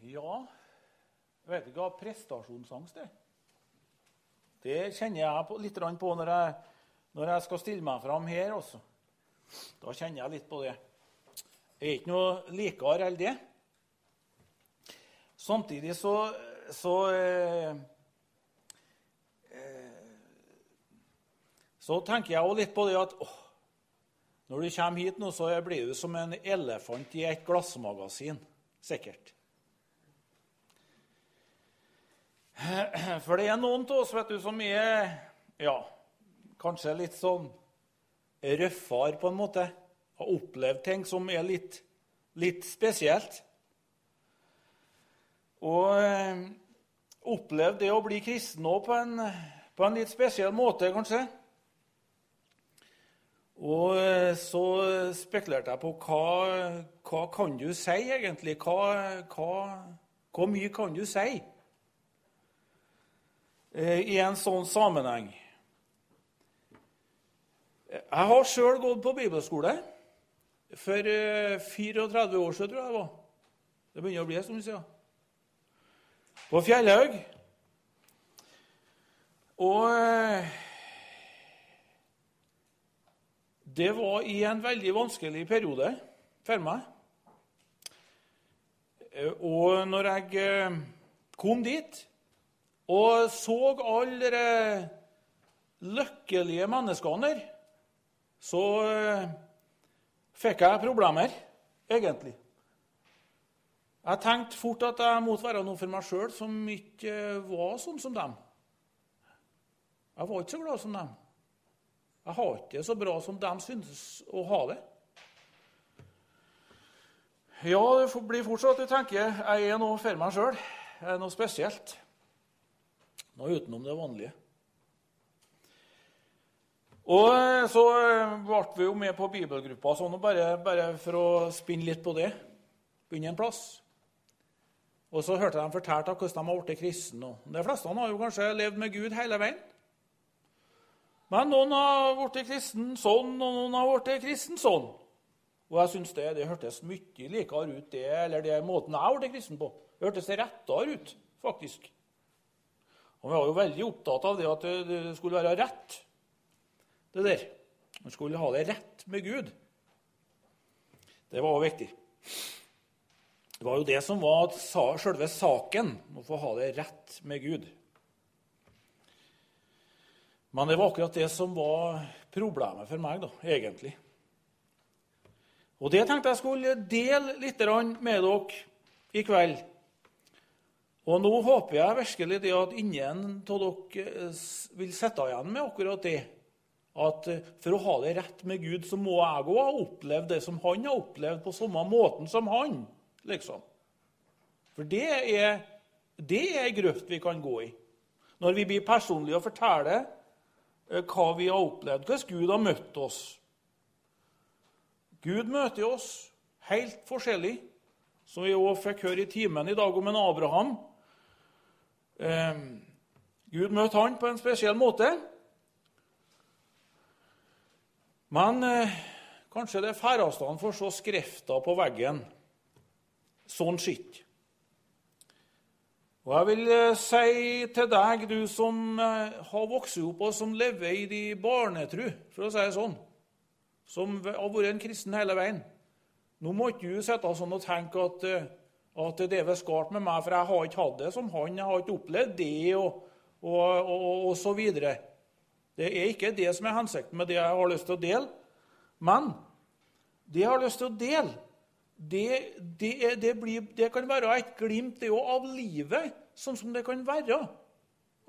Ja, jeg vet ikke hva prestasjonsangst er. Det kjenner jeg på, litt på når jeg, når jeg, skal stille meg fram her også. Da kjenner jeg litt på det. Jeg er ikke noe likere enn det. Samtidig så, så eh, eh, Så tenker jeg også litt på det at åh, når du kommer hit nå, så blir du som en elefant i et glassmagasin. Sikkert. For det er noen av oss vet du, som er ja, kanskje litt sånn røffere, på en måte. Har opplevd ting som er litt, litt spesielt. Og eh, opplevd det å bli kristen òg på, på, en litt spesiell måte, kanskje. Og eh, så spekulerte jeg på hva, hva kan du si, egentlig? Hva, hva, hvor mye kan du si? Eh, i en sånn sammenheng. Jeg har sjøl gått på bibelskole. For 34 eh, år siden, tror jeg det var. Det begynner å bli en stund siden. På Fjellhaug. Og eh, det var i en veldig vanskelig periode for meg. Og når jeg kom dit og så alle de lykkelige menneskene der, så fikk jeg problemer, egentlig. Jeg tenkte fort at jeg måtte være noe for meg sjøl som ikke var sånn som dem. Jeg var ikke så glad som dem. Jeg har ikke det så bra som dem synes å ha det. Ja, det blir fortsatt du tenker jeg er noe for meg sjøl. Jeg er noe spesielt. Noe utenom det vanlige. Og eh, Så eh, ble vi jo med på bibelgruppa sånn, bare, bare, for å spinne litt på det. Begynne en plass. Og så hørte de fortalt av hvordan de har blitt kristne. De fleste har jo kanskje levd med Gud hele veien. Men noen har blitt kristen sånn, og noen har blitt kristen sånn. Og jeg syns det, det hørtes mye likere ut, det, eller det måten jeg ble kristen på. Det hørtes rettere ut, faktisk. Og vi var jo veldig opptatt av det at det skulle være rett, det der. Man skulle ha det rett med Gud. Det var òg viktig. Det var jo det som var selve saken, å få ha det rett med Gud. Men det var akkurat det som var problemet for meg, da, egentlig. Og det tenkte jeg skulle dele litt med dere i kveld. Og nå håper jeg virkelig det at ingen av dere eh, vil sitte igjen med akkurat det. At eh, for å ha det rett med Gud, så må jeg òg ha opplevd det som han har opplevd, på samme måten som han. liksom. For det er, det er ei grøft vi kan gå i. Når vi blir personlige og forteller eh, hva vi har opplevd, hvordan Gud har møtt oss. Gud møter oss helt forskjellig, som vi òg fikk høre i timen i dag om en Abraham. Eh, Gud møtte han på en spesiell måte. Men eh, kanskje det færreste han får se skrifta på veggen. Sånn skitt. Og jeg vil eh, si til deg, du som eh, har vokst opp og som lever i de barnetru, for å si det sånn, som har vært en kristen hele veien Nå må ikke du sitte sånn og tenke at eh, at det er visst galt med meg, for jeg har ikke hatt det som han. Jeg har ikke opplevd det, og, og, og, og så videre. Det er ikke det som er hensikten med det jeg har lyst til å dele. Men det jeg har lyst til å dele, det, det, det, blir, det kan være et glimt det av livet, sånn som det kan være.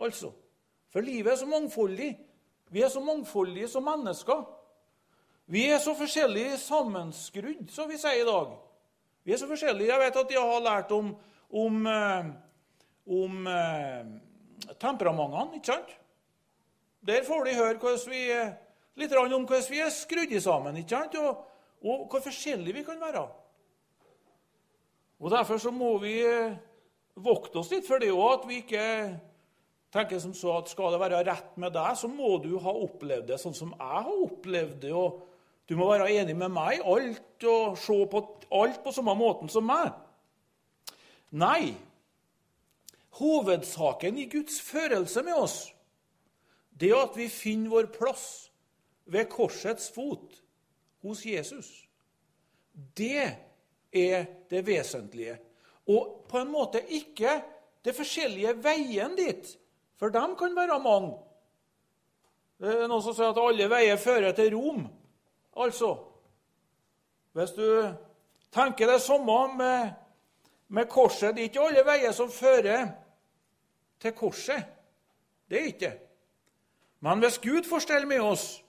Altså. For livet er så mangfoldig. Vi er så mangfoldige som mennesker. Vi er så forskjellig sammenskrudd, som vi sier i dag. Vi er så forskjellige. Jeg vet at jeg har lært om, om, eh, om eh, temperamentene, ikke sant? Der får de høre vi, litt om hvordan vi er skrudd sammen, ikke sant? Og, og hvor forskjellige vi kan være. Og Derfor så må vi eh, vokte oss litt for det òg, at vi ikke tenker som så at skal det være rett med deg, så må du ha opplevd det sånn som jeg har opplevd det. og du må være enig med meg i alt og se på alt på samme måten som meg. Nei. Hovedsaken i Guds førelse med oss, det er at vi finner vår plass ved korsets fot hos Jesus. Det er det vesentlige. Og på en måte ikke det forskjellige veien dit, for dem kan være mange. Det er noen som sier at alle veier fører til Rom. Altså Hvis du tenker det samme med, med korset Det er ikke alle veier som fører til korset. Det er ikke Men hvis Gud får stelle med oss,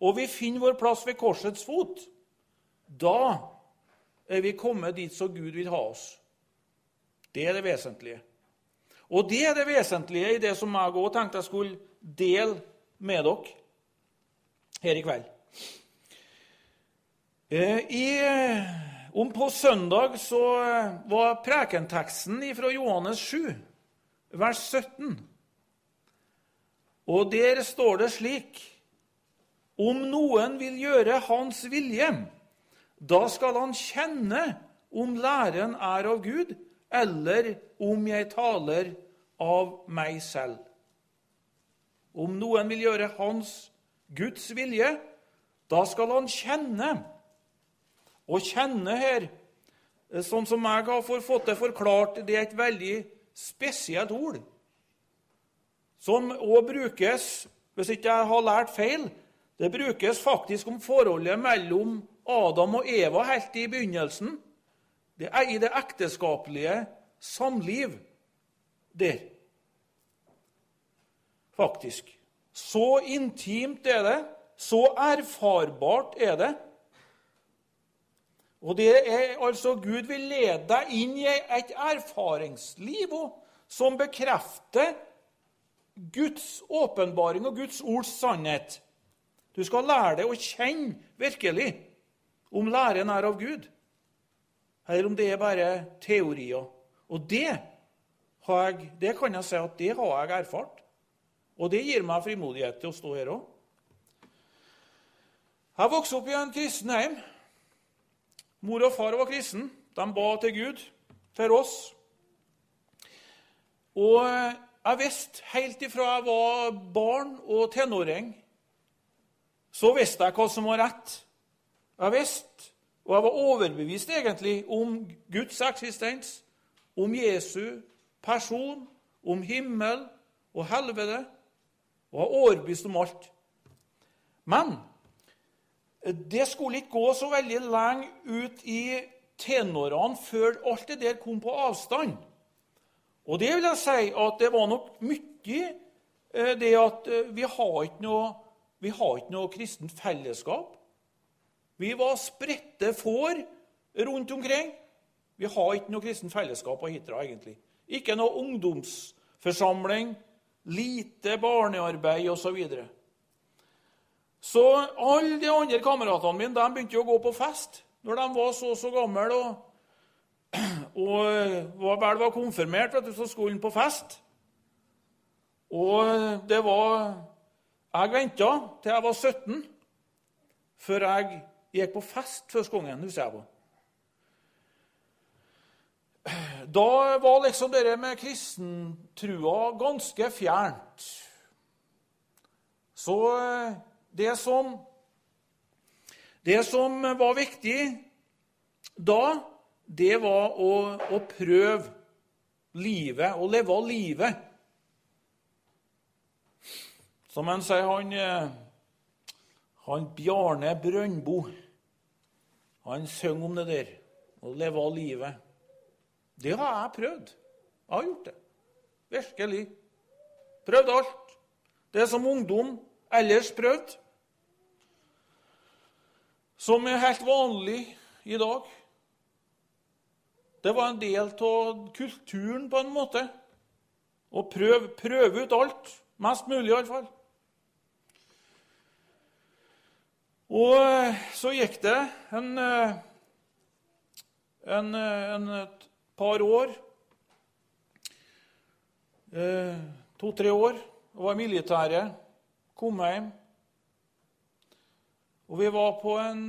og vi finner vår plass ved korsets fot, da er vi kommet dit så Gud vil ha oss. Det er det vesentlige. Og det er det vesentlige i det som jeg òg tenkte jeg skulle dele med dere her i kveld. Eh, I, om på søndag så var prekenteksten fra Johannes 7, vers 17. Og der står det slik Om noen vil gjøre Hans vilje, da skal han kjenne om læren er av Gud, eller om jeg taler av meg selv. Om noen vil gjøre Hans Guds vilje, da skal han kjenne. Å kjenne her, sånn som jeg har fått det forklart, det er et veldig spesielt ord. Som òg brukes, hvis ikke jeg har lært feil, det brukes faktisk om forholdet mellom Adam og Eva helt i begynnelsen. Det er i det ekteskapelige samliv der. Faktisk. Så intimt er det. Så erfarbart er det. Og det er altså Gud vil lede deg inn i et erfaringsliv som bekrefter Guds åpenbaring og Guds ords sannhet. Du skal lære deg å kjenne virkelig om læren er av Gud, eller om det er bare teorier. Og det, jeg, det kan jeg si at det har jeg erfart. Og det gir meg frimodighet til å stå her òg. Jeg vokste opp i en kristen hjem. Mor og far var kristen. De ba til Gud til oss. Og jeg visste helt ifra jeg var barn og tenåring, så visste jeg hva som var rett. Jeg visste, og jeg var overbevist egentlig, om Guds eksistens, om Jesu person, om himmel og helvete, og jeg var overbevist om alt. Men det skulle ikke gå så veldig lenge ut i tenårene før alt det der kom på avstand. Og det vil jeg si at det var nok mye eh, det at eh, vi har ikke noe, har ikke noe kristent fellesskap. Vi var spredte får rundt omkring. Vi har ikke noe kristent fellesskap på Hitra, egentlig. Ikke noe ungdomsforsamling, lite barnearbeid osv. Så, alle de andre kameratene mine de begynte å gå på fest når de var så så gamle og, og var, vel var konfirmert, vet du, så skulle han på fest. Og det var Jeg venta til jeg var 17 før jeg gikk på fest første gangen, husker jeg på. Da var liksom det med kristentrua ganske fjernt. Så eh, det som, det som var viktig da, det var å, å prøve livet, å leve livet. Som han sier, han, eh, han Bjarne Brøndbo han synger om det der, å leve av livet. Det har jeg prøvd. Jeg har gjort det. Virkelig. Prøvd alt. Det som ungdom ellers prøvd. Som er helt vanlig i dag. Det var en del av kulturen, på en måte. Å prøve, prøve ut alt. Mest mulig, iallfall. Og eh, så gikk det en, eh, en, eh, en et par år To-tre år. Jeg var i militæret. Kom hjem. Og vi var på en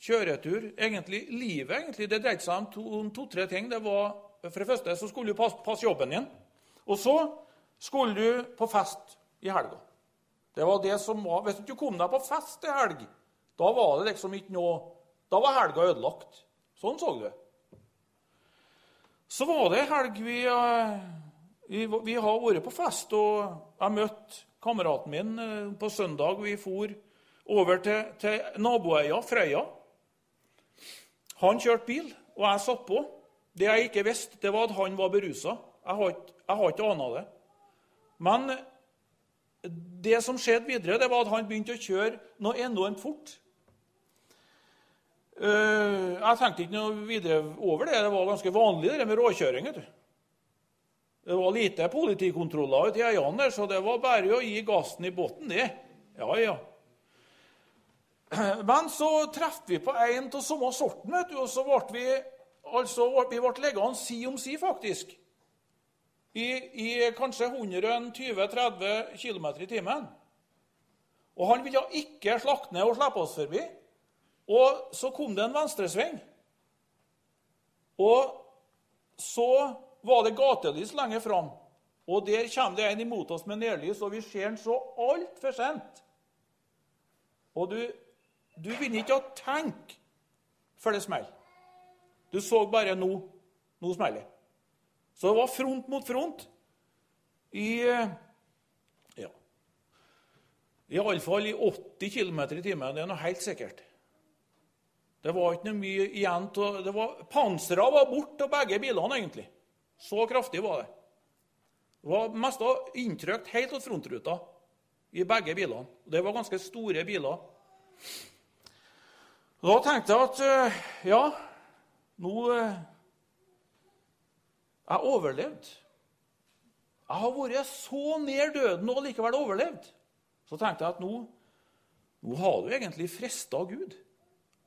kjøretur. Egentlig, Livet egentlig, det dreide seg om to-tre to, ting. Det var, For det første så skulle du passe, passe jobben din. Og så skulle du på fest i helga. Det var det som var, Hvis du ikke kom deg på fest i helg, da var det liksom ikke noe Da var helga ødelagt. Sånn så du. Så var det ei helg vi, eh, vi, vi, har vært på fest, og jeg møtte kameraten min eh, på søndag. Vi for over til, til naboøya Frøya. Han kjørte bil, og jeg satt på. Det jeg ikke visste, det var at han var berusa. Jeg har ikke, ikke ana det. Men det som skjedde videre, det var at han begynte å kjøre noe enormt fort. Eh, jeg tenkte ikke noe videre over det. Det var ganske vanlig det med råkjøring. Det var lite politikontroller ute i øyene så det var bare å gi gassen i bunnen, det. Ja, ja. Men så traff vi på en av samme sorten, vet du, og så ble vi altså, vi ble liggende si om si, faktisk. I, i kanskje 120-30 km i timen. Og han ville ikke slakte ned og slippe oss forbi. Og så kom det en venstresving. Og så var det gatelys lenger fram. Og der kommer det en imot oss med nedlys, og vi ser den så altfor sent. Og du, du begynner ikke å tenke før det smeller. Du så bare nå. Nå smeller. Så det var front mot front i ja, Iallfall i 80 km i timen. Det er noe helt sikkert. Det var ikke noe mye igjen til Panseret var borte av begge bilene, egentlig. Så kraftig var det. Det var mest inntrykt helt til frontruta i begge bilene. Det var ganske store biler. Da tenkte jeg at eh, ja, nå eh, Jeg overlevde. Jeg har vært så nær døden og likevel overlevd. Så tenkte jeg at nå, nå har du egentlig frista Gud.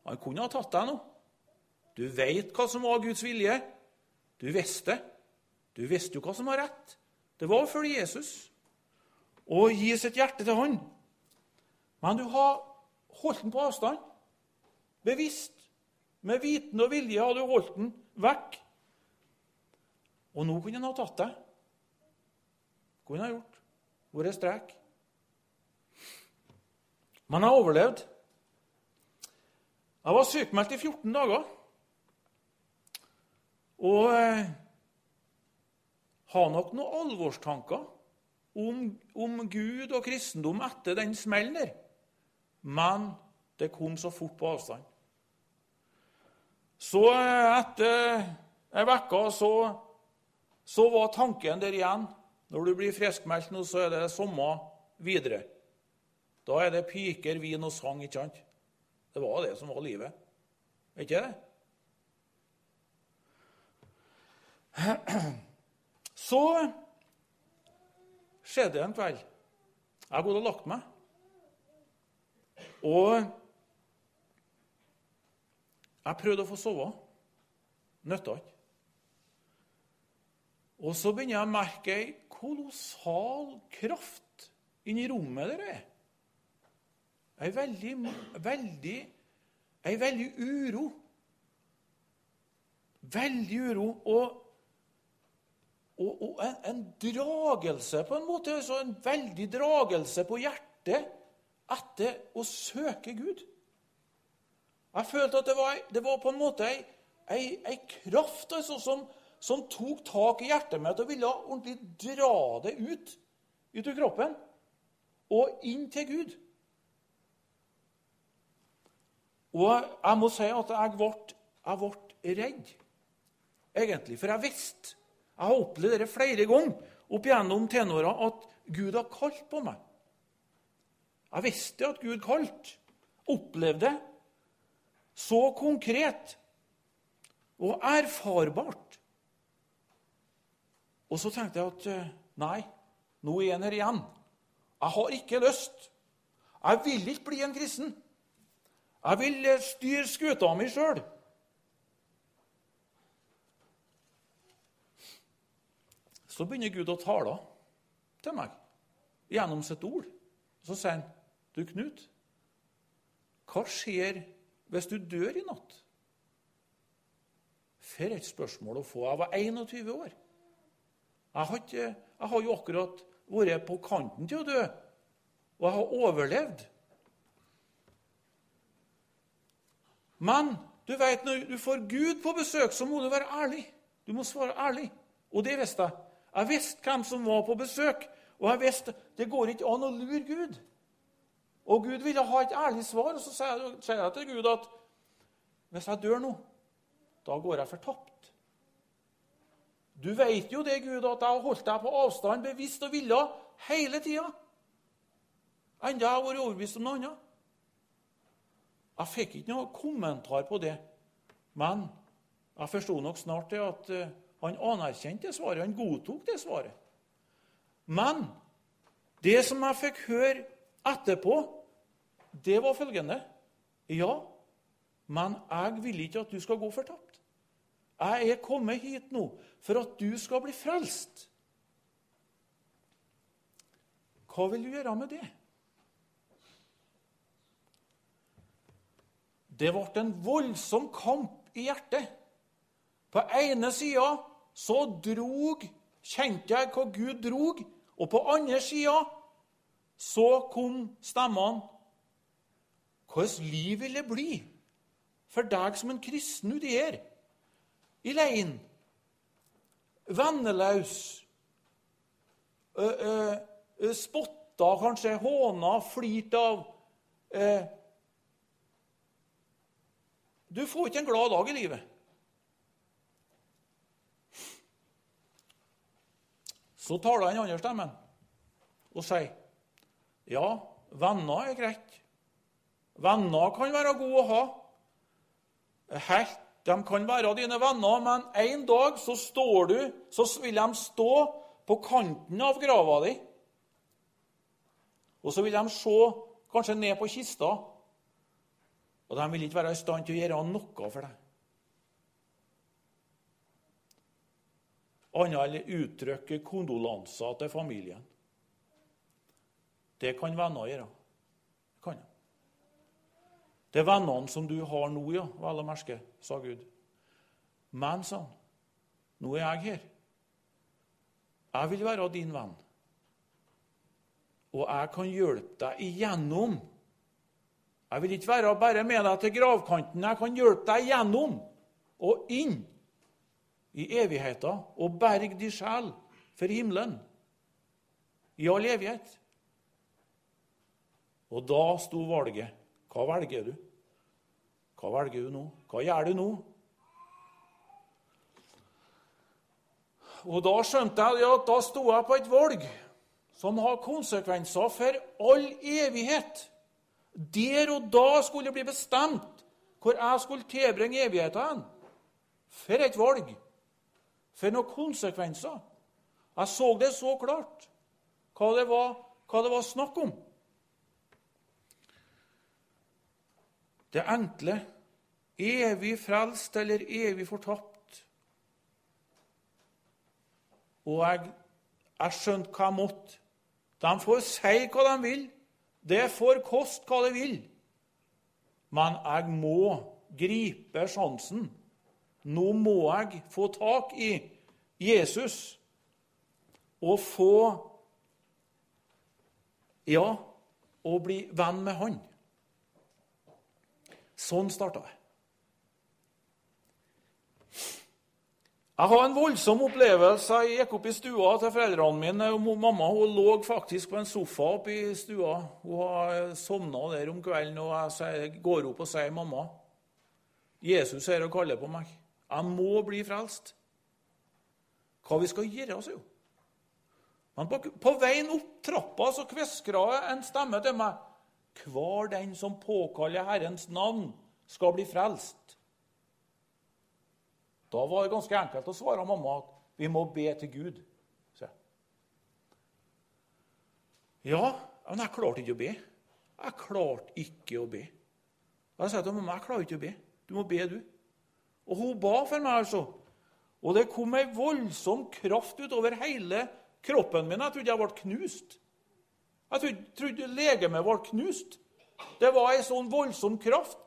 Han kunne ha tatt deg nå. Du veit hva som var Guds vilje. Du visste. Du visste jo hva som var rett. Det var å følge Jesus og gi sitt hjerte til han. Men du har holdt den på avstand. Bevisst. Med viten og vilje hadde du holdt den vekk. Og nå kunne han ha tatt deg. Kunne ha gjort. Vært strek. Men jeg har overlevd. Jeg var sykmeldt i 14 dager. Og eh, har nok noen alvorstanker om, om, Gud og kristendom etter den smellen der. Men det kom så fort på avstand. Så eh, etter ei uke så, så var tanken der igjen. Når du blir friskmeldt nå, så er det samme videre. Da er det piker, vin og sang, ikke sant? Det var det som var livet. Er ikke det? Så skjedde det en kveld. Jeg har gått og lagt meg. Og jeg prøvde å få sove. Nytta ikke. Og så begynner jeg å merke ei kolossal kraft inni rommet der er. Ei veldig, veldig, ei veldig uro. Veldig uro. Og, og, og en, en, dragelse, på en måte. En veldig dragelse på hjertet etter å søke Gud. Jeg følte at det var, det var på en måte ei, ei, ei kraft altså, som, som, tok tak i hjertet mitt og ville ordentlig dra det ut, ut av kroppen og inn til Gud. Og jeg må si at jeg ble, jeg ble redd, egentlig. For jeg visste Jeg har opplevd det flere ganger opp gjennom tenåra at Gud har kalt på meg. Jeg visste at Gud kalte. Opplevde det så konkret og erfarbart. Og så tenkte jeg at eh, nei, nå er han her igjen. Jeg har ikke lyst. Jeg vil ikke bli en kristen. Jeg vil eh, styre skuta mi sjøl. Så begynner Gud å tale til meg gjennom sitt ord. Så sier han, 'Du, Knut, hva skjer hvis du dør i natt? For et spørsmål å få. Jeg var 21 år. Jeg har, ikke, jeg har jo akkurat vært på kanten til å dø, og jeg har overlevd. Men du vet, når du får Gud på besøk, så må du være ærlig. Du må svare ærlig. Og det visste jeg. Jeg visste hvem som var på besøk, og jeg visste det går ikke an å lure Gud. Og Gud ville ha et ærlig svar, og så sier jeg til Gud at hvis jeg dør nå, da går jeg fortapt. Du vet jo det, Gud, at jeg har holdt deg på avstand bevisst og vilja hele tida. Enda jeg har vært overbevist om noe annet. Jeg fikk ikke noen kommentar på det, men jeg forsto nok snart det at eh, han anerkjente det svaret. Han godtok det svaret. Men det som jeg fikk høre etterpå, det var følgende Ja, men jeg vil ikke at du skal gå fortapt. Jeg er kommet hit nå for at du skal bli frelst. Hva vil du gjøre med det? Det ble en voldsom kamp i hjertet. På ene sida så drog, kjente jeg hva Gud drog, og på andre sida så kom stemmene. Hvordan liv vil det bli for deg som en kristen uti her? I leiren. Venneløs. Spotta, kanskje håna, flirt av. Du får ikke en glad dag i livet. Så taler den andre stemmen og sier, 'Ja, venner er greit. Venner kan være gode å ha. Helt, de kan være dine venner, men en dag så står du, så vil de stå på kanten av grava di. Og så vil de se kanskje ned på kista og de vil ikke være i stand til å gjøre noe for deg. Annet enn uttrykke kondolanser til familien. Det kan venner gjøre. Det kan Det er vennene som du har nå, ja, vel å merke, sa Gud. Men, sa han, nå er jeg her. Jeg vil være din venn. Og jeg kan hjelpe deg igjennom jeg vil ikke være bare med deg til gravkanten. Jeg kan hjelpe deg igjennom og inn i evigheten og berge din sjel for himmelen i all evighet. Og da sto valget. Hva velger du? Hva velger du nå? Hva gjør du nå? Og da skjønte jeg at da sto jeg på et valg som har konsekvenser for all evighet. Der og da skulle det bli bestemt hvor jeg skulle tilbringe evigheten. For et valg! For noen konsekvenser! Jeg så det så klart, hva det var, hva det var snakk om. Det enkle evig frelst eller evig fortapt. Og jeg, jeg skjønte hva jeg måtte. De får si hva de vil. Det får koste hva det vil. Men jeg må gripe sjansen. Nå må jeg få tak i Jesus og få Ja, å bli venn med han. Sånn starta jeg. Jeg har en voldsom opplevelse. Jeg gikk opp i stua til foreldrene mine. og Mamma hun lå faktisk på en sofa oppe i stua. Hun har sovna der om kvelden. og Jeg går opp og sier, 'Mamma, Jesus er og kaller på meg. Jeg må bli frelst.' Hva vi skal gjøre, altså? Men på, på veien opp trappa så kviskra en stemme til meg. 'Hver den som påkaller Herrens navn, skal bli frelst.' Da var det ganske enkelt å svare mamma at vi må be til Gud. Så. Ja, men jeg klarte ikke å be. Jeg klarte ikke å be. Jeg sa til mamma jeg klarer ikke å be. Du må be, du. Og hun ba for meg, altså. Og det kom ei voldsom kraft utover hele kroppen min. Jeg trodde jeg ble knust. Jeg trodde, legemet var knust. Det var ei sånn voldsom kraft.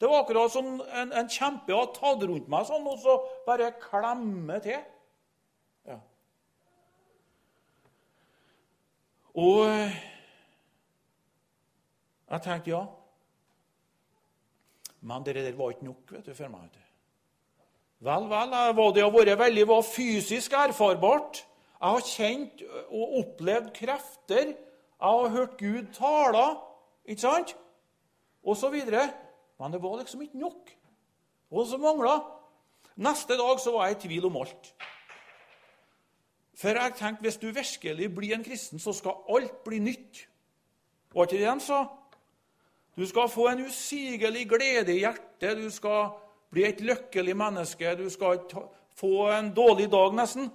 Det var akkurat som en, en kjempe hadde tatt rundt meg sånn, og så bare klemme til. Ja. Og eh, jeg tenkte ja. Men det der var ikke nok vet du, for meg. Vel, vel, det har vært veldig var fysisk erfarbart. Jeg har kjent og opplevd krefter. Jeg har hørt Gud tale, ikke sant? Og så videre. Men det var liksom ikke nok. Og så mangla Neste dag så var jeg i tvil om alt. For jeg tenkte hvis du virkelig blir en kristen, så skal alt bli nytt. Var ikke det han sa? Du skal få en usigelig glede i hjertet. Du skal bli et lykkelig menneske. Du skal få en dårlig dag, nesten.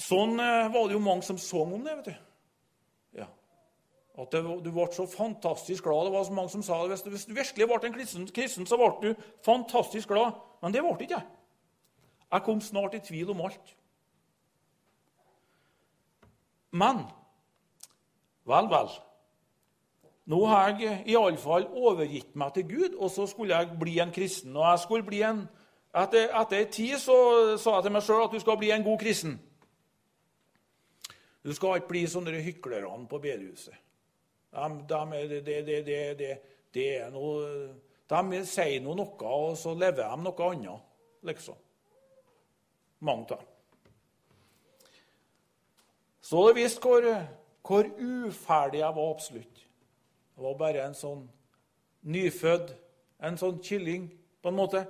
Sånn eh, var det jo mange som sang om det. vet du. At det, du ble så fantastisk glad. Det var så mange som sa det. Hvis du, virkelig ble en kristen, så ble du fantastisk glad. Men det ble ikke jeg. Jeg kom snart i tvil om alt. Men Vel, vel. Nå har jeg iallfall overgitt meg til Gud, og så skulle jeg bli en kristen. Og jeg skulle bli en, Etter, etter tid så sa jeg til meg sjøl at du skal bli en god kristen. Du skal ikke bli sånne hyklerne på bedehuset. De, de, de, de, er sier noe, noe, og så lever de noe annet, liksom. Mange av dem. Så det viste hvor, hvor uferdig jeg var absolutt. Jeg var bare en sånn nyfødt, en sånn kylling, på en måte.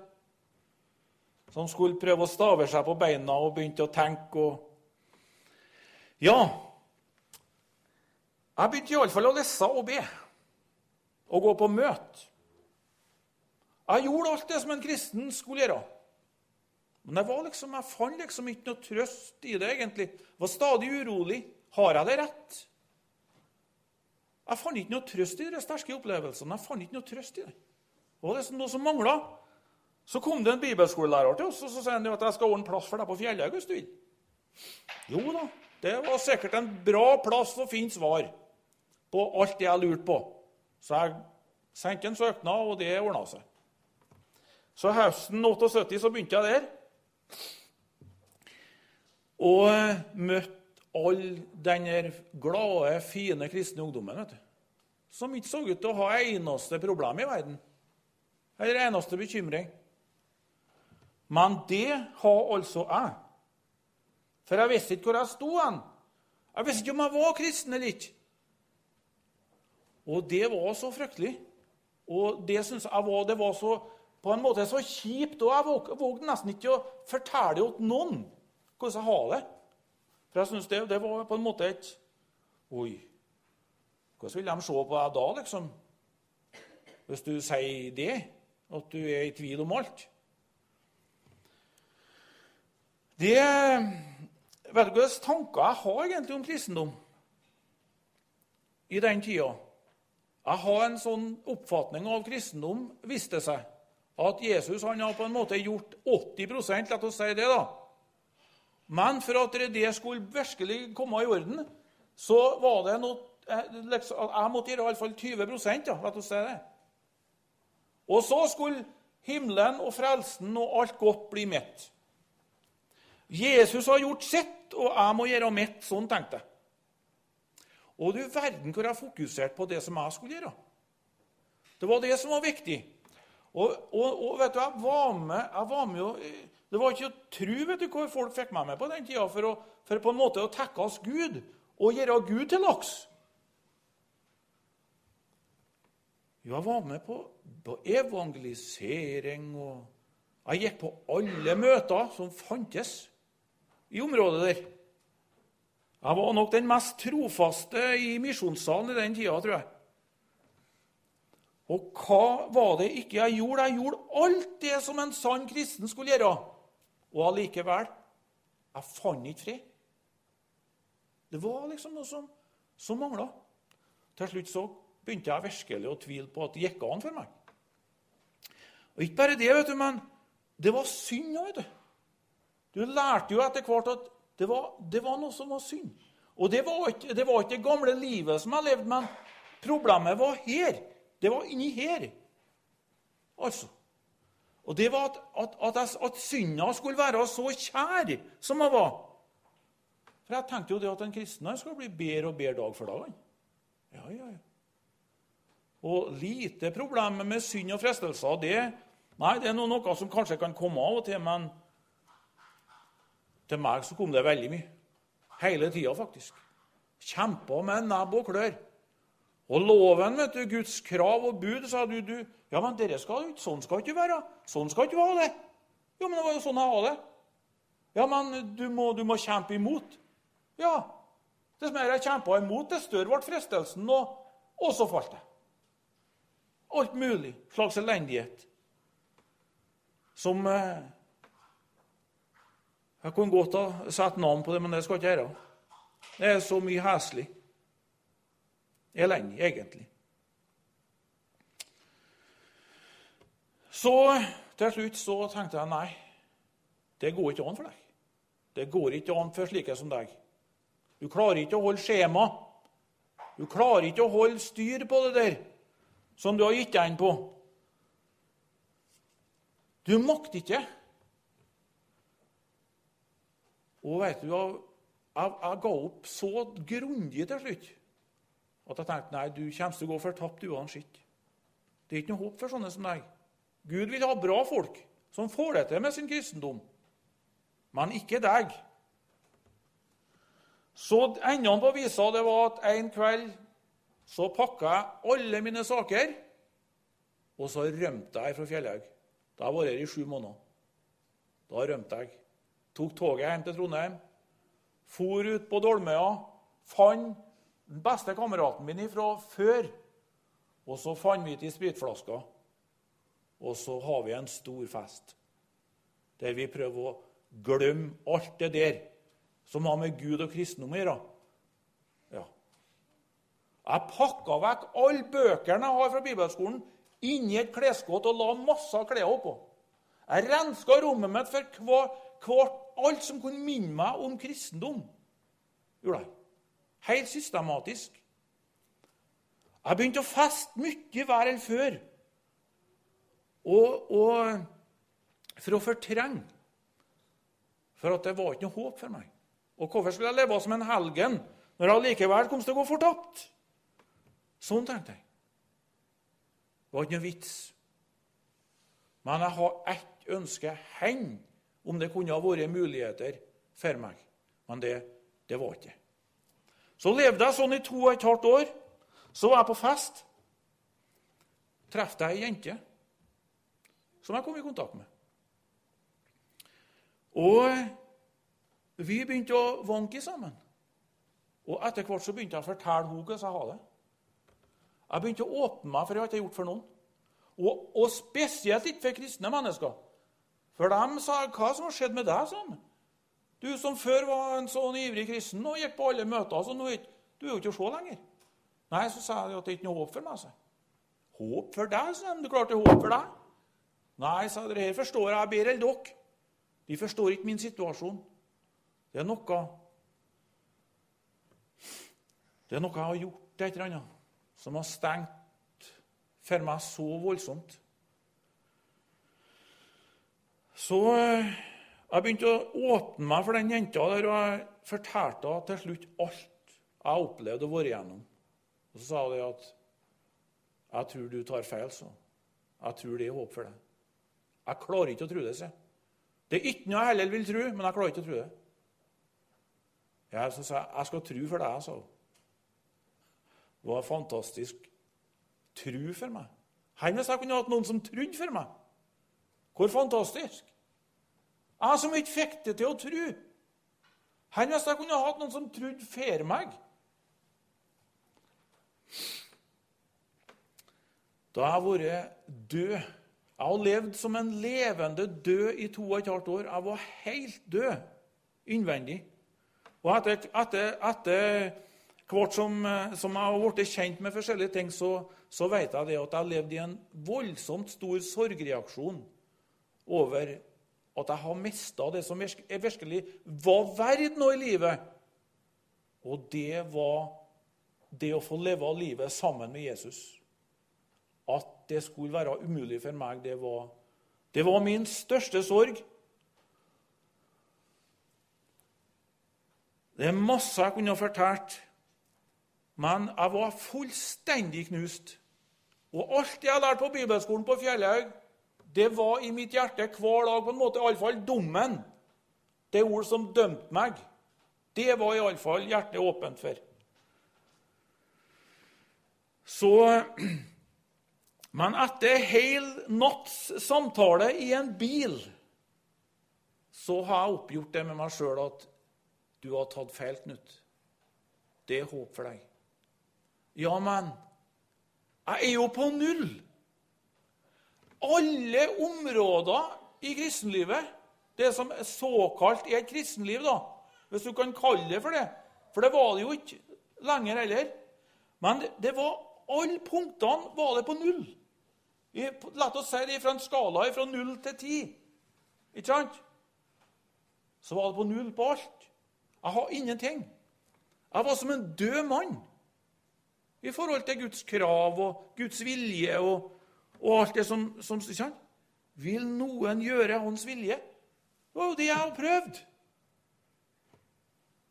Som skulle prøve å stave seg på beina og begynte å tenke og Ja, jeg begynte iallfall å lese og be og gå på møte. Jeg gjorde alt det som en kristen skulle gjøre. Men jeg, liksom, jeg fant liksom ikke noe trøst i det, egentlig. Jeg var stadig urolig. Har jeg det rett? Jeg fant ikke noe trøst i de sterke opplevelsene. Jeg fant ikke noe trøst i det. Det var liksom noe som mangla. Så kom det en bibelskolelærer til oss og så sa han at jeg skal ordne plass for deg på Fjellhaug hvis du vil. Jo da, det var sikkert en bra plass å finne svar på alt det jeg lurte på. Så jeg sendte en søknad, og det ordna seg. Så høsten 78 så begynte jeg der. Og møtte all den glade, fine kristne ungdommen vet du, som ikke så ut til å ha eneste problem i verden. Eller eneste bekymring. Men det har altså jeg. For jeg visste ikke hvor jeg sto hen. Jeg visste ikke om jeg var kristen eller ikke. Og det var så fryktelig. Og det syns jeg var, det var så, på en måte så kjipt. Og jeg vågde nesten ikke å fortelle til noen hvordan jeg har det. For jeg syns det, det, var på en måte et Oi, hvordan vil de se på deg da, liksom? Hvis du sier det, at du er i tvil om alt. Det Vet du hvilke tanker jeg har egentlig om kristendom i den tida? Jeg har en sånn oppfatning av kristendom, viste det seg, at Jesus han har på en måte gjort 80% la oss si det, da. Men for at det skulle virkelig komme i orden, så var det noe eh, Jeg måtte gjøre iallfall 20 ja, la oss si det. Og så skulle himmelen og frelsen og alt godt bli mitt. Jesus har gjort sitt, og jeg må gjøre mitt. Sånn tenkte jeg. Og du verden hvor jeg fokuserte på det som jeg skulle gjøre. Det var det som var viktig. Og, og, og vet du, jeg var med, jeg var med og, Det var ikke å tro vet du, hvor folk fikk meg med på den tida for, å, for på en måte å tekkes Gud og gjøre Gud til laks. Jo, jeg var med på, på evangelisering, og jeg gikk på alle møter som fantes i området der. Jeg var nok den mest trofaste i misjonssalen i den tida, tror jeg. Og hva var det ikke jeg gjorde? Jeg gjorde alt det som en sann kristen skulle gjøre. Og allikevel jeg fant ikke fred. Det var liksom noe som, som mangla. Til slutt så begynte jeg virkelig å tvile på at det gikk an for meg. Og ikke bare det, vet du, men det var synd òg, vet du. Du lærte jo etter hvert at det var, det var noe som var synd. Og det var, ikke, det var, ikke, det gamle livet som jeg levde, men problemet var her. Det var inni her. Altså. Og det var at, at, at, at synda skulle være så kjær som hun var. For jeg tenkte jo det at en kristen skal bli bedre og bedre dag for dag. Ja, ja, ja. Og lite problem med synd og fristelser, det, nei, det er noe som kanskje kan komme av og til, men til meg så kom det veldig mye. Hele tida, faktisk. Kjempa med nebb og klør. Og loven, vet du, Guds krav og bud, sa du, du Ja, men dere skal, sånn skal ikke være. Sånn skal ikke være det. Jo, men det var jo sånn jeg hadde det. Ja, men du må, du må kjempe imot. Ja. Dess mer jeg kjempa imot, dess større ble fristelsen, og, og så falt jeg. Alt mulig slags elendighet som eh, Jeg kunne godt ha satt navn på det, men det skal jeg ikke gjøre. Det er så mye heslig. Elendig, egentlig. Så til slutt så tenkte jeg nei, det går ikke an for deg. Det går ikke an for slike som deg. Du klarer ikke å holde skjema. Du klarer ikke å holde styr på det der som du har gitt deg inn på. Du makter ikke. Og vet du, jeg, jeg, ga opp så grundig til slutt at jeg tenkte nei, du kommer til å gå fortapt uansett. Det er ikke noe håp for sånne som deg. Gud vil ha bra folk som får det til med sin kristendom, men ikke deg. Så enden på visa det var at en kveld så pakka jeg alle mine saker, og så rømte jeg fra Fjellhaug. Da har jeg vært her i sju måneder. Da rømte jeg. Tok toget hjem til Trondheim, for ut på Dolmøya, fant den beste kameraten min fra før. Og så fant vi til spritflaska. Og så har vi en stor fest der vi prøver å glemme alt det der som har med Gud og kristendom å gjøre. Ja. Jeg pakka vekk alle bøkene jeg har fra bibelskolen, inni et klesskott og la masse klær oppå. Jeg renska rommet mitt for hvert, alt som kunne minne meg om kristendom. Gjorde jeg. Helt systematisk. Jeg begynte å feste mye hver enn før. Og, og, for å fortrenge. For at det var ikke noe håp for meg. Og hvorfor skulle jeg leve som en helgen når jeg likevel kom til å gå fortapt? Sånn tenkte jeg. Det var ikke noe vits. Men jeg har ett ønske hen om det kunne ha vært muligheter for meg. Men det, det var ikke så levde jeg sånn i to og et halvt år. Så var jeg på fest. Traff jeg ei jente som jeg kom i kontakt med. Og vi begynte å vanke sammen. Og etter hvert så begynte jeg å fortelle henne hvordan jeg har det. Jeg begynte å åpne meg for det jeg ikke gjort for noen. Og, og spesielt ikke for kristne mennesker. For dem sa 'Hva som har skjedd med deg?' sånn. Du som før var en sånn ivrig kristen og gikk på alle møter, så nå er du er jo ikke å se lenger. Nei, så sa jeg at det ikke er noe håp for meg. Så. Håp for deg, sa de. Du klarte håp for deg? Nei, sa dere, her forstår jeg bedre enn dere. De forstår ikke min situasjon. Det er noe Det er noe jeg har gjort, et eller annet, som har stengt for meg så voldsomt. Så eh, jeg begynte å åpne meg for den jenta der, og jeg fortalte henne til slutt alt jeg opplevde å være igjennom. Og Så sa hun at 'Jeg tror du tar feil', så. 'Jeg tror det er håp for deg'. Jeg klarer ikke å tro det, sier Det er ikke noe jeg heller vil tro, men jeg klarer ikke å tro det. Jeg, så sa jeg skal tro for deg', sa hun. Det var fantastisk. Tro for meg. Enn hvis jeg kunne hatt noen som trodde for meg? Hvor fantastisk! Jeg som ikke fikk det til å tro. Her hvis jeg kunne hatt noen som trodde for meg? Da har jeg vært død Jeg har levd som en levende død i to og et halvt år. Jeg var helt død innvendig. Og etter, etter, etter hvert som, som, jeg har blitt kjent med forskjellige ting, så, så vet jeg det at jeg har levd i en voldsomt stor sorgreaksjon over at jeg har mista det som virkelig var verdt noe i livet. Og det var det å få leve livet sammen med Jesus. at det skulle være umulig for meg, det var, det var min største sorg. Det er masse jeg kunne ha fortalt, men jeg var fullstendig knust. Og alt jeg har lært på bibelskolen på Fjellhaug, det var i mitt hjerte hver dag på en måte, iallfall dommen. Det ord som dømte meg. Det var iallfall hjertet åpent for. Så Men etter hel natts samtale i en bil så har jeg oppgjort det med meg sjøl at du har tatt feil, Knut. Det er håp for deg. Ja, men jeg er jo på null. Alle områder i kristenlivet, det som er såkalt er et kristenliv, da, hvis du kan kalle det for det For det var det jo ikke lenger heller. Men det, var alle punktene var det på null. La oss si det fra en skala fra null til ti. Ikke sant? Så var det på null på alt. Jeg har ingenting. Jeg var som en død mann i forhold til Guds krav og Guds vilje og, og alt det som, som ikke Vil noen gjøre Hans vilje? Det var jo det jeg har prøvd.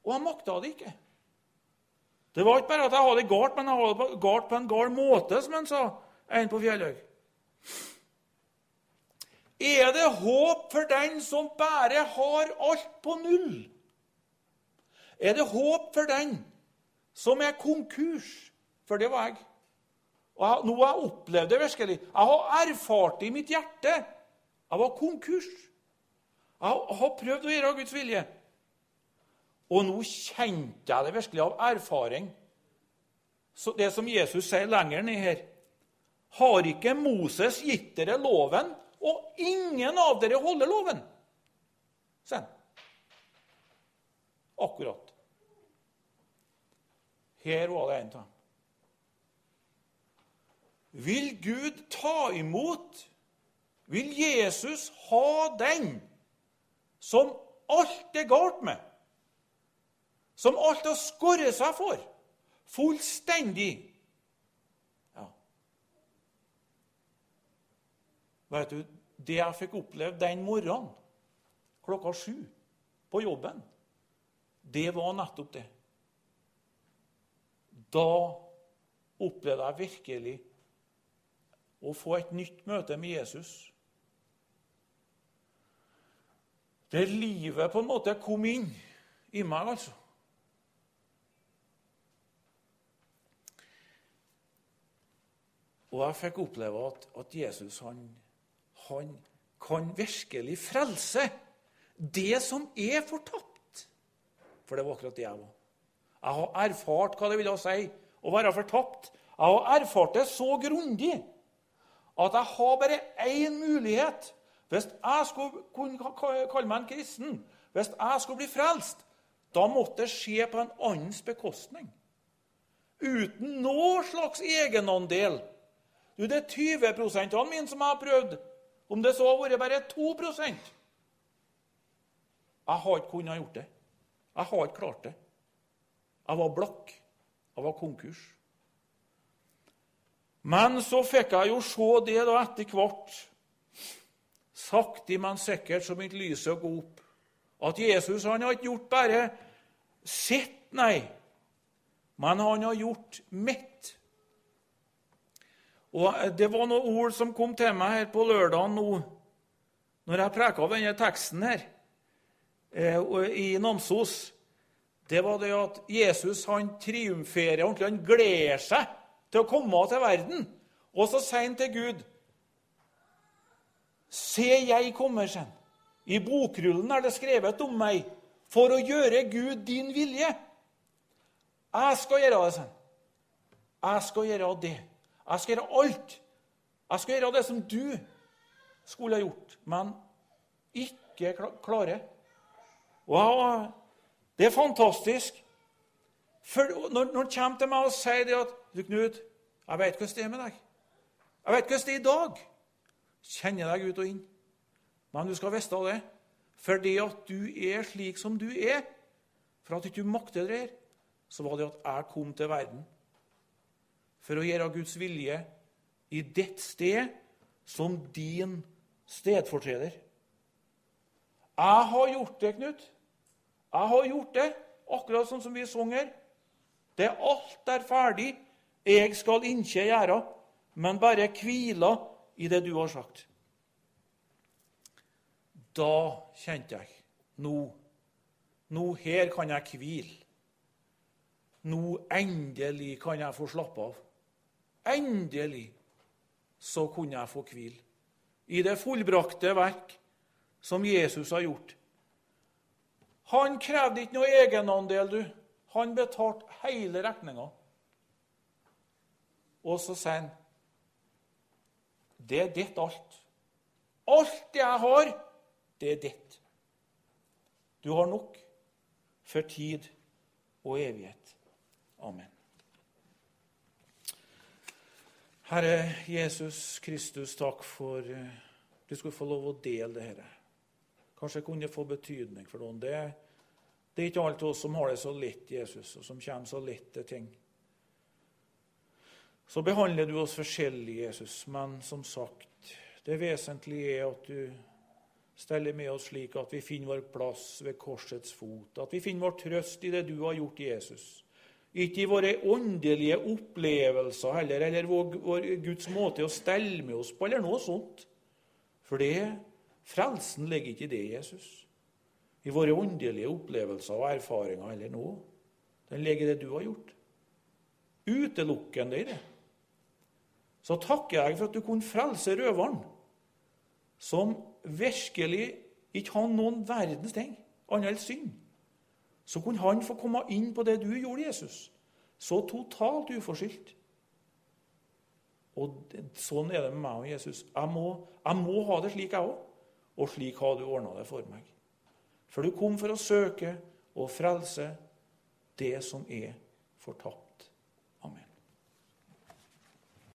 Og jeg makta det ikke. Det var ikke bare at jeg hadde det galt, men jeg hadde det galt på en gal måte, som han sa, en på Fjellhaug. Er det håp for den som bare har alt på null? Er det håp for den som er konkurs? For det var jeg. Og Nå har jeg opplevd det virkelig. Jeg har erfart det i mitt hjerte. Jeg var konkurs. Jeg har prøvd å gjøre Guds vilje. Og nå kjente jeg det virkelig av erfaring. Så det som Jesus sier lenger ned her Har ikke Moses gitt dere loven, og ingen av dere holder loven? Sen. Akkurat. Her var det en av dem. Vil Gud ta imot? Vil Jesus ha den som alt er galt med? som alt har skåret seg for. Fullstendig. Ja. Vet du, det jeg fikk oppleve den morgenen klokka sju på jobben, det var nettopp det. Da opplevde jeg virkelig å få et nytt møte med Jesus. Der livet på en måte kom inn i meg, altså. Og jeg fikk oppleve at, at Jesus han, han, kan virkelig frelse det som er fortapt. For det var akkurat det jeg var. Jeg har erfart hva det ville si å være fortapt. Jeg har erfart det så grundig at jeg har bare én mulighet. Hvis jeg skulle kunne kalle meg en kristen, hvis jeg skulle bli frelst, da måtte det skje på en annens bekostning. Uten noen slags egenandel du, det er 20 mine som jeg har prøvd. Om det så har vært bare 2% Jeg har ikke kunnet gjort det. Jeg har ikke klart det. Jeg var blakk. Jeg var konkurs. Men så fikk jeg jo se det da etter hvert, sakte, men sikkert, så begynte lyset gå opp, at Jesus han har ikke gjort bare sitt, nei, men han har gjort mitt. Og Det var noen ord som kom til meg her på lørdagen nå, når jeg preka denne teksten her eh, i Namsos. Det var det at Jesus han triumferer ordentlig. Han gleder seg til å komme til verden. Og så sier han til Gud Se, jeg kommer, sen. I bokrullen er det skrevet om meg for å gjøre Gud din vilje. Jeg skal gjøre det, sen. Jeg skal gjøre det. Jeg skal gjøre alt. Jeg skal gjøre det som du skulle ha gjort, men ikke klare. Wow, det er fantastisk. For når, når han kommer til meg og sier det at du, Knut, jeg vet hvordan det er med deg. Jeg vet hvordan det er i dag. Kjenner deg ut og inn. Men du skal vite det. Fordi at du er slik som du er, for at du ikke makter det her, så var det at jeg kom til verden for å gjøre Guds vilje i ditt sted som din stedfortreder. Jeg har gjort det, Knut. Jeg har gjort det, akkurat sånn som vi sang her. Det er alt er ferdig. Jeg skal ikke gjøre, men bare hvile i det du har sagt. Da kjente jeg Nå, nå her kan jeg hvile. Nå endelig kan jeg få slappe av. Endelig så kunne jeg få hvile i det fullbrakte verk som Jesus har gjort. Han krevde ikke noe egenandel, du. Han betalte hele regninga. Og så sier han det er ditt alt. Alt det jeg har, det er ditt. Du har nok for tid og evighet. Amen. Herre Jesus Kristus, takk for uh, du skulle få lov å dele det dette. Kanskje kunne få betydning for noen. Det, det er ikke alle oss som har det så lett, Jesus, og som kommer så lett til ting. Så behandler du oss forskjellig, Jesus, men som sagt, det vesentlige er at du steller med oss slik at vi finner vår plass ved korsets fot, at vi finner vår trøst i det du har gjort, Jesus. Ikke i våre åndelige opplevelser heller, eller vår, vår Guds måte å stelle med oss på, eller noe sånt. For det, frelsen ligger ikke i det, Jesus. I våre åndelige opplevelser og erfaringer eller noe. Den ligger i det du har gjort. Utelukkende i det så takker jeg for at du kunne frelse røveren, som virkelig ikke har noen verdens ting annet enn synd. Så kunne han få komme inn på det du gjorde, Jesus. Så totalt uforskyldt. Og Sånn er det med meg og Jesus. Jeg må, jeg må ha det slik, jeg òg. Og slik har du ordna det for meg. For du kom for å søke og frelse det som er fortapt.